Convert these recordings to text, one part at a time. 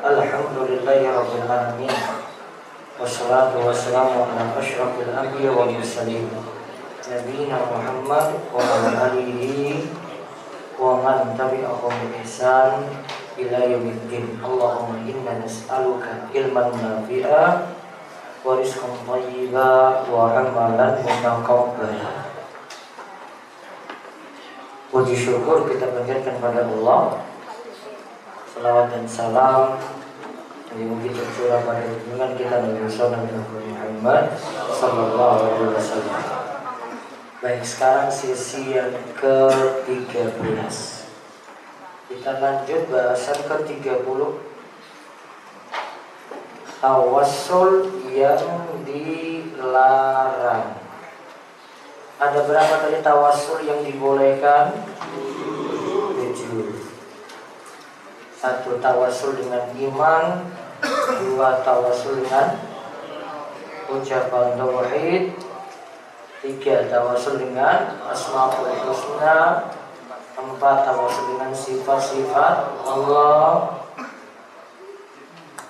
Alhamdulillahi Rabbil Alamin. Wassalatu wassalamu ala ashrafil anbiya wal mursalin. Nabiina Muhammad wa ala alihi wa man tabi'ahum bi ihsan ila yaumiddin. Allahumma inna nas'aluka ilman nafi'a wa rizqan thayyiba wa amalan mutaqabbala Puji syukur kita panjatkan pada Allah Salawat dan salam. Yang mungkin tercurah pada hubungan kita Nabi Muhammad Sallallahu Alaihi Wasallam. Baik sekarang sesi yang ke-13 Kita lanjut bahasan ke-30 Tawassul yang dilarang. Ada berapa tadi tawasul yang dibolehkan? Tujuh. Satu tawasul dengan iman, dua tawasul dengan ucapan tauhid, tiga tawasul dengan asmaul husna, empat tawasul dengan sifat-sifat Allah,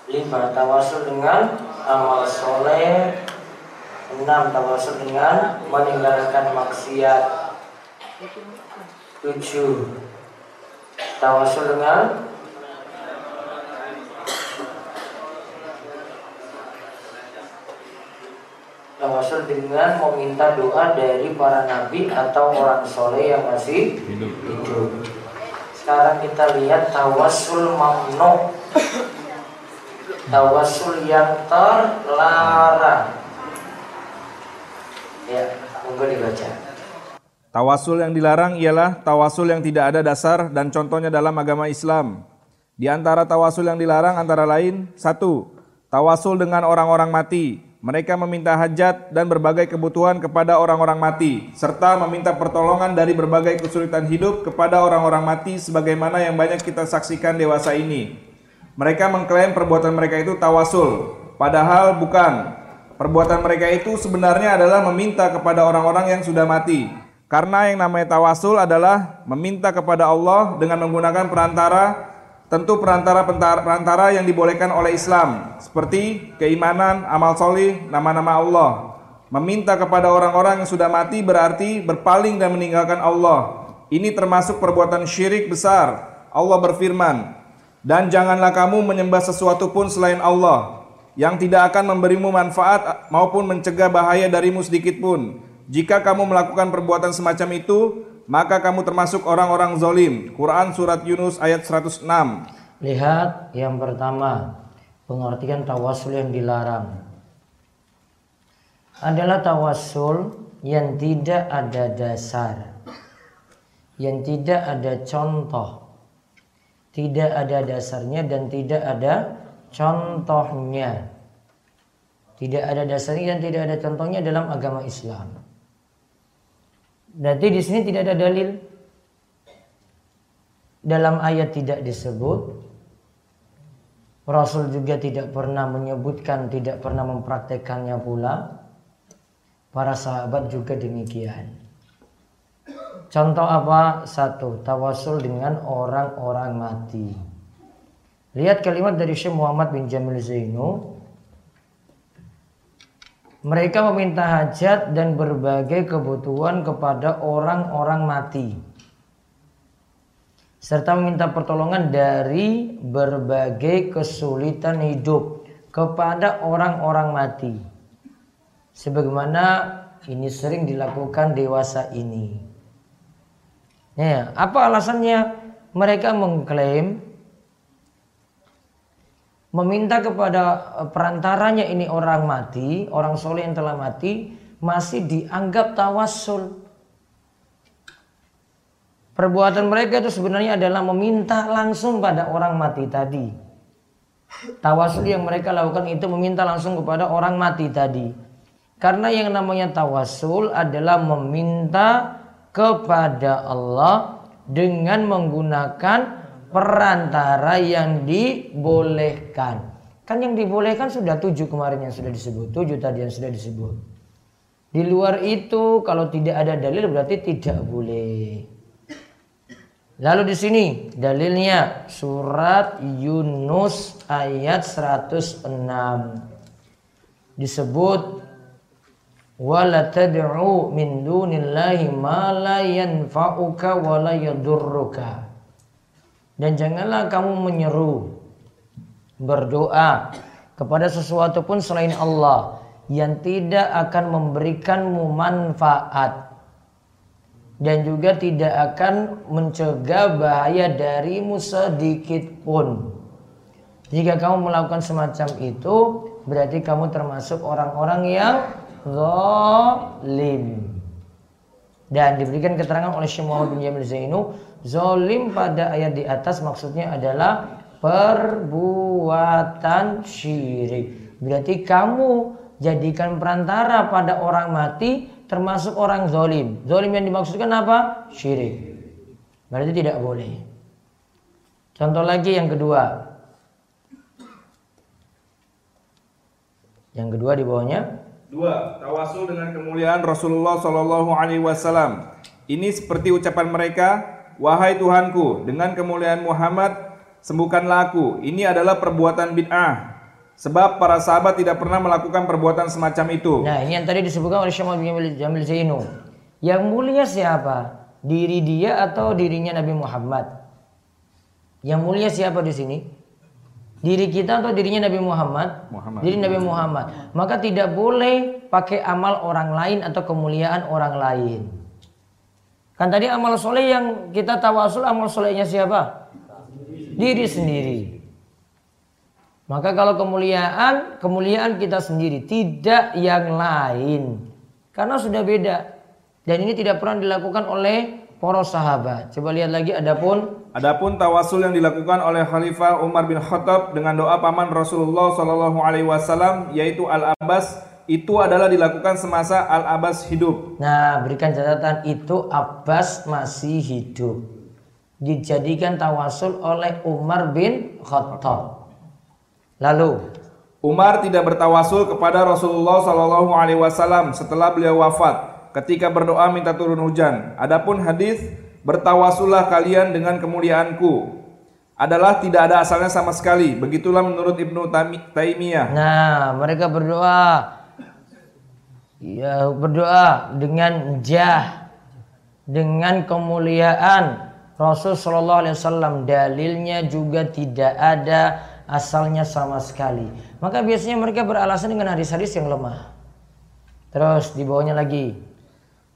lima tawasul dengan amal soleh, enam tawasul dengan meninggalkan maksiat tujuh tawasul dengan tawasul dengan meminta doa dari para nabi atau orang soleh yang masih hidup. hidup. Sekarang kita lihat tawasul mamnu. Tawasul yang terlarang. Ya, monggo dibaca. Tawasul yang dilarang ialah tawasul yang tidak ada dasar dan contohnya dalam agama Islam. Di antara tawasul yang dilarang antara lain, satu, tawasul dengan orang-orang mati. Mereka meminta hajat dan berbagai kebutuhan kepada orang-orang mati, serta meminta pertolongan dari berbagai kesulitan hidup kepada orang-orang mati sebagaimana yang banyak kita saksikan dewasa ini. Mereka mengklaim perbuatan mereka itu tawasul, padahal bukan. Perbuatan mereka itu sebenarnya adalah meminta kepada orang-orang yang sudah mati. Karena yang namanya tawasul adalah meminta kepada Allah dengan menggunakan perantara, tentu perantara perantara yang dibolehkan oleh Islam, seperti keimanan, amal solih, nama-nama Allah. Meminta kepada orang-orang yang sudah mati berarti berpaling dan meninggalkan Allah. Ini termasuk perbuatan syirik besar. Allah berfirman, "Dan janganlah kamu menyembah sesuatu pun selain Allah." yang tidak akan memberimu manfaat maupun mencegah bahaya darimu sedikit pun. Jika kamu melakukan perbuatan semacam itu, maka kamu termasuk orang-orang zolim. Quran Surat Yunus ayat 106. Lihat yang pertama, pengertian tawasul yang dilarang. Adalah tawasul yang tidak ada dasar. Yang tidak ada contoh. Tidak ada dasarnya dan tidak ada contohnya. Tidak ada dasarnya dan tidak ada contohnya dalam agama Islam. Berarti di sini tidak ada dalil. Dalam ayat tidak disebut. Rasul juga tidak pernah menyebutkan, tidak pernah mempraktekannya pula. Para sahabat juga demikian. Contoh apa? Satu, tawasul dengan orang-orang mati. Lihat kalimat dari Syekh Muhammad bin Jamil Zainu. Mereka meminta hajat dan berbagai kebutuhan kepada orang-orang mati. Serta meminta pertolongan dari berbagai kesulitan hidup kepada orang-orang mati. Sebagaimana ini sering dilakukan dewasa ini. Ya, apa alasannya? Mereka mengklaim meminta kepada eh, perantaranya ini orang mati, orang soleh yang telah mati, masih dianggap tawasul. Perbuatan mereka itu sebenarnya adalah meminta langsung pada orang mati tadi. Tawasul yang mereka lakukan itu meminta langsung kepada orang mati tadi. Karena yang namanya tawasul adalah meminta kepada Allah dengan menggunakan perantara yang dibolehkan. Kan yang dibolehkan sudah tujuh kemarin yang sudah disebut. Tujuh tadi yang sudah disebut. Di luar itu kalau tidak ada dalil berarti tidak boleh. Lalu di sini dalilnya surat Yunus ayat 106 disebut wala min dunillahi ma la yanfa'uka wa la yadurruka dan janganlah kamu menyeru berdoa kepada sesuatu pun selain Allah yang tidak akan memberikanmu manfaat dan juga tidak akan mencegah bahaya darimu sedikit pun. Jika kamu melakukan semacam itu, berarti kamu termasuk orang-orang yang zalim. Dan diberikan keterangan oleh Syekh Muhammad bin Jamil Zainu, zalim pada ayat di atas maksudnya adalah perbuatan syirik. Berarti kamu jadikan perantara pada orang mati termasuk orang zolim. Zolim yang dimaksudkan apa? Syirik. Berarti tidak boleh. Contoh lagi yang kedua. Yang kedua di bawahnya. Dua, tawasul dengan kemuliaan Rasulullah Shallallahu Alaihi Wasallam. Ini seperti ucapan mereka, wahai Tuhanku, dengan kemuliaan Muhammad, sembuhkanlah aku. Ini adalah perbuatan bid'ah. Sebab para sahabat tidak pernah melakukan perbuatan semacam itu. Nah, ini yang tadi disebutkan oleh Syekh Muhammad Jamil Zainu. Yang mulia siapa? Diri dia atau dirinya Nabi Muhammad? Yang mulia siapa di sini? Diri kita atau dirinya Nabi Muhammad? Muhammad. Diri Nabi Muhammad. Maka tidak boleh pakai amal orang lain atau kemuliaan orang lain. Kan tadi amal soleh yang kita tawasul amal solehnya siapa? Diri sendiri. Maka kalau kemuliaan, kemuliaan kita sendiri, tidak yang lain. Karena sudah beda. Dan ini tidak pernah dilakukan oleh para sahabat. Coba lihat lagi adapun Adapun tawasul yang dilakukan oleh Khalifah Umar bin Khattab dengan doa paman Rasulullah Shallallahu Alaihi Wasallam yaitu Al Abbas itu adalah dilakukan semasa Al Abbas hidup. Nah, berikan catatan itu Abbas masih hidup. Dijadikan tawasul oleh Umar bin Khattab. Lalu Umar tidak bertawasul kepada Rasulullah Shallallahu Alaihi Wasallam setelah beliau wafat ketika berdoa minta turun hujan. Adapun hadis bertawasullah kalian dengan kemuliaanku adalah tidak ada asalnya sama sekali. Begitulah menurut Ibnu Taimiyah. Nah, mereka berdoa ya berdoa dengan jah dengan kemuliaan Rasul Shallallahu Alaihi Wasallam dalilnya juga tidak ada asalnya sama sekali. Maka biasanya mereka beralasan dengan hadis-hadis yang lemah. Terus di bawahnya lagi.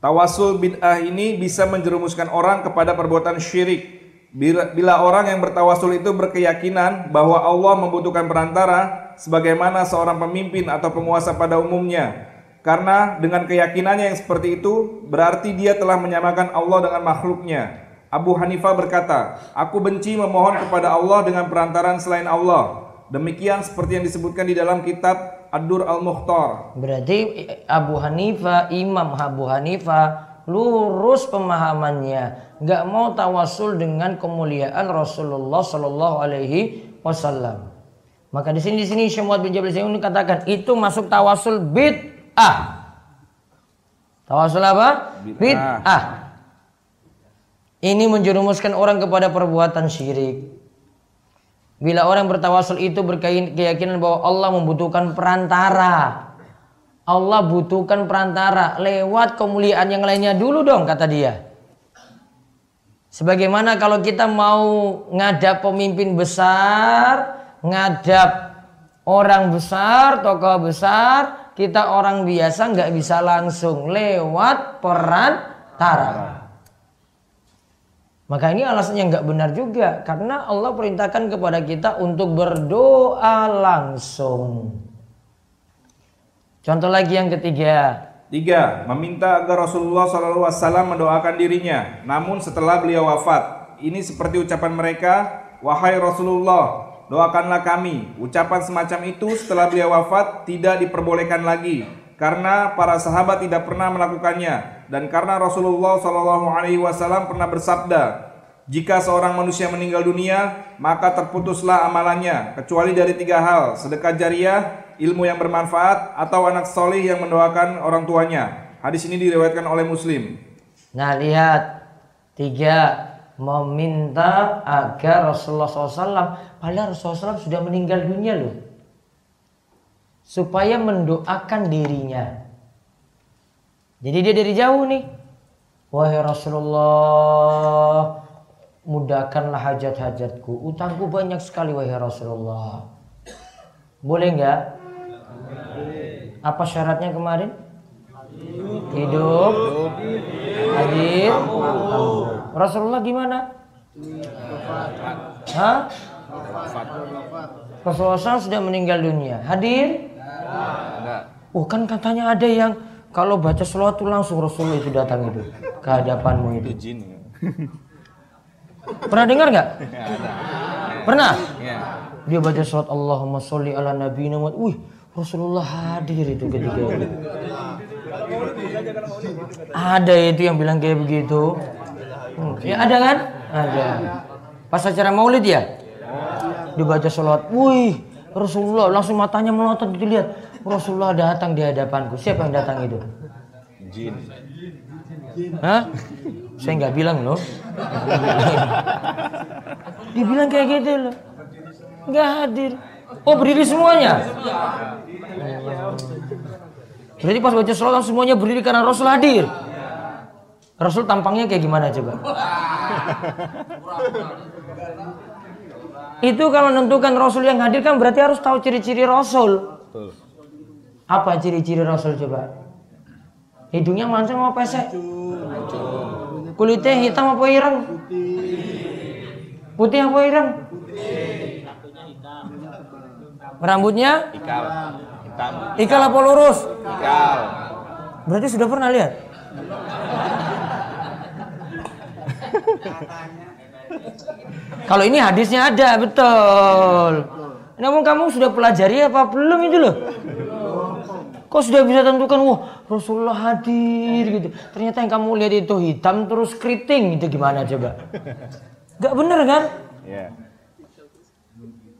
Tawasul bid'ah ini bisa menjerumuskan orang kepada perbuatan syirik. Bila, bila orang yang bertawasul itu berkeyakinan bahwa Allah membutuhkan perantara sebagaimana seorang pemimpin atau penguasa pada umumnya. Karena dengan keyakinannya yang seperti itu berarti dia telah menyamakan Allah dengan makhluknya Abu Hanifah berkata, Aku benci memohon kepada Allah dengan perantaran selain Allah. Demikian seperti yang disebutkan di dalam kitab Ad-Dur Al-Mukhtar. Berarti Abu Hanifah, Imam Abu Hanifah lurus pemahamannya, nggak mau tawasul dengan kemuliaan Rasulullah Shallallahu Alaihi Wasallam. Maka di sini di sini Syekh bin Jabal Zain katakan itu masuk tawasul bid'ah. Tawasul apa? Bid'ah. Ini menjerumuskan orang kepada perbuatan syirik. Bila orang bertawasul itu berkeyakinan bahwa Allah membutuhkan perantara. Allah butuhkan perantara lewat kemuliaan yang lainnya dulu dong kata dia. Sebagaimana kalau kita mau ngadap pemimpin besar, ngadap orang besar, tokoh besar, kita orang biasa nggak bisa langsung lewat perantara. Maka ini alasan yang nggak benar juga karena Allah perintahkan kepada kita untuk berdoa langsung. Contoh lagi yang ketiga. Tiga, meminta agar Rasulullah SAW mendoakan dirinya. Namun setelah beliau wafat, ini seperti ucapan mereka, wahai Rasulullah, doakanlah kami. Ucapan semacam itu setelah beliau wafat tidak diperbolehkan lagi karena para sahabat tidak pernah melakukannya dan karena Rasulullah Shallallahu Alaihi Wasallam pernah bersabda, jika seorang manusia meninggal dunia, maka terputuslah amalannya, kecuali dari tiga hal, sedekah jariah, ilmu yang bermanfaat, atau anak solih yang mendoakan orang tuanya. Hadis ini diriwayatkan oleh Muslim. Nah lihat, tiga, meminta agar Rasulullah SAW, padahal Rasulullah SAW sudah meninggal dunia loh, supaya mendoakan dirinya. Jadi dia dari jauh nih, wahai Rasulullah, mudahkanlah hajat-hajatku, utangku banyak sekali wahai Rasulullah. Boleh nggak? Apa syaratnya kemarin? Hidup, hadir, Rasulullah gimana? Hah? Rasulullah sudah meninggal dunia. Hadir? Oh kan katanya ada yang kalau baca selawat itu langsung Rasulullah itu datang itu ke hadapanmu itu. Pernah dengar nggak? Pernah? Iya. Dia baca selawat Allahumma sholli ala Nabi Muhammad. Wih, Rasulullah hadir itu ketika itu. Ada itu yang bilang kayak begitu. Hmm. Ya ada kan? Ada. Pas acara maulid ya? Dibaca sholat. Wih, Rasulullah langsung matanya melotot gitu lihat. Rasulullah datang di hadapanku. Siapa yang datang itu? Jin. Hah? Saya nggak bilang loh. Dibilang kayak gitu loh. Nggak hadir. Oh berdiri semuanya. Berarti pas baca sholat semuanya berdiri karena Rasul hadir. Rasul tampangnya kayak gimana coba? Itu kalau menentukan Rasul yang hadir kan berarti harus tahu ciri-ciri Rasul. Apa ciri-ciri Rasul coba? Hidungnya mancung apa pesek? Kulitnya hitam apa ireng? Putih apa ireng? Rambutnya? Ikal. Hitam. Ikal apa lurus? Ikal. Berarti sudah pernah lihat? Kalau ini hadisnya ada, betul. Namun kamu sudah pelajari apa belum itu loh? Kok sudah bisa tentukan, wah Rasulullah hadir gitu. Ternyata yang kamu lihat itu hitam terus keriting itu gimana coba? Gak bener kan? Yeah.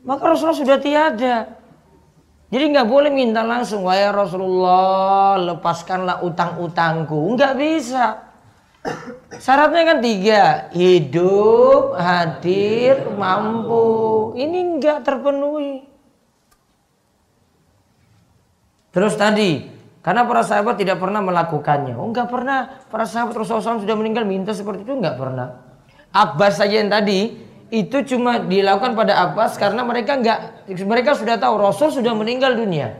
Maka Rasulullah sudah tiada. Jadi nggak boleh minta langsung, wahai Rasulullah lepaskanlah utang-utangku. Nggak bisa. Syaratnya kan tiga, hidup, hadir, mampu. Ini nggak terpenuhi. Terus tadi, karena para sahabat tidak pernah melakukannya. Oh nggak pernah. Para sahabat Rasulullah SAW sudah meninggal minta seperti itu nggak pernah. Abbas saja yang tadi itu cuma dilakukan pada Abbas karena mereka nggak mereka sudah tahu Rasul sudah meninggal dunia.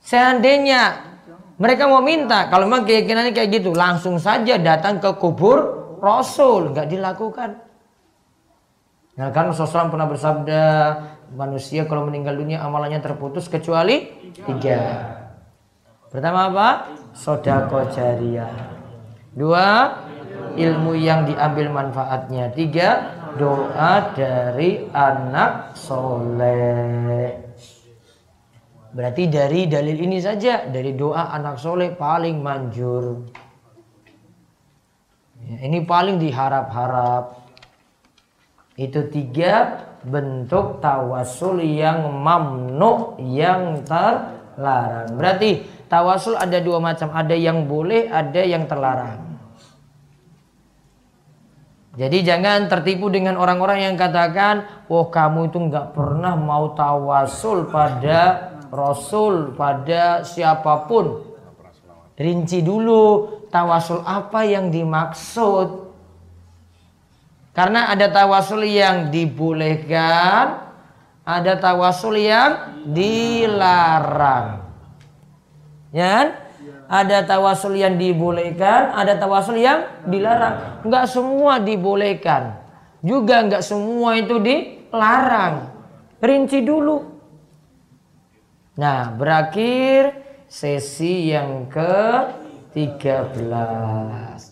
Seandainya mereka mau minta, kalau memang keyakinannya kayak gitu, langsung saja datang ke kubur Rasul, nggak dilakukan. Nah kan Rasulullah pernah bersabda, manusia kalau meninggal dunia amalannya terputus kecuali tiga. Pertama apa? Sodako jariah. Dua, ilmu yang diambil manfaatnya. Tiga, doa dari anak soleh. Berarti dari dalil ini saja, dari doa anak soleh paling manjur. Ya, ini paling diharap-harap. Itu tiga bentuk tawasul yang mamnu, yang terlarang. Berarti tawasul ada dua macam, ada yang boleh, ada yang terlarang. Jadi jangan tertipu dengan orang-orang yang katakan, oh kamu itu nggak pernah mau tawasul pada Rasul pada siapa pun. Rinci dulu tawasul apa yang dimaksud. Karena ada tawasul yang dibolehkan, ada tawasul yang dilarang. Ya kan? Ada tawasul yang dibolehkan, ada tawasul yang dilarang. Enggak semua dibolehkan. Juga enggak semua itu dilarang. Rinci dulu. Nah, berakhir sesi yang ke-13.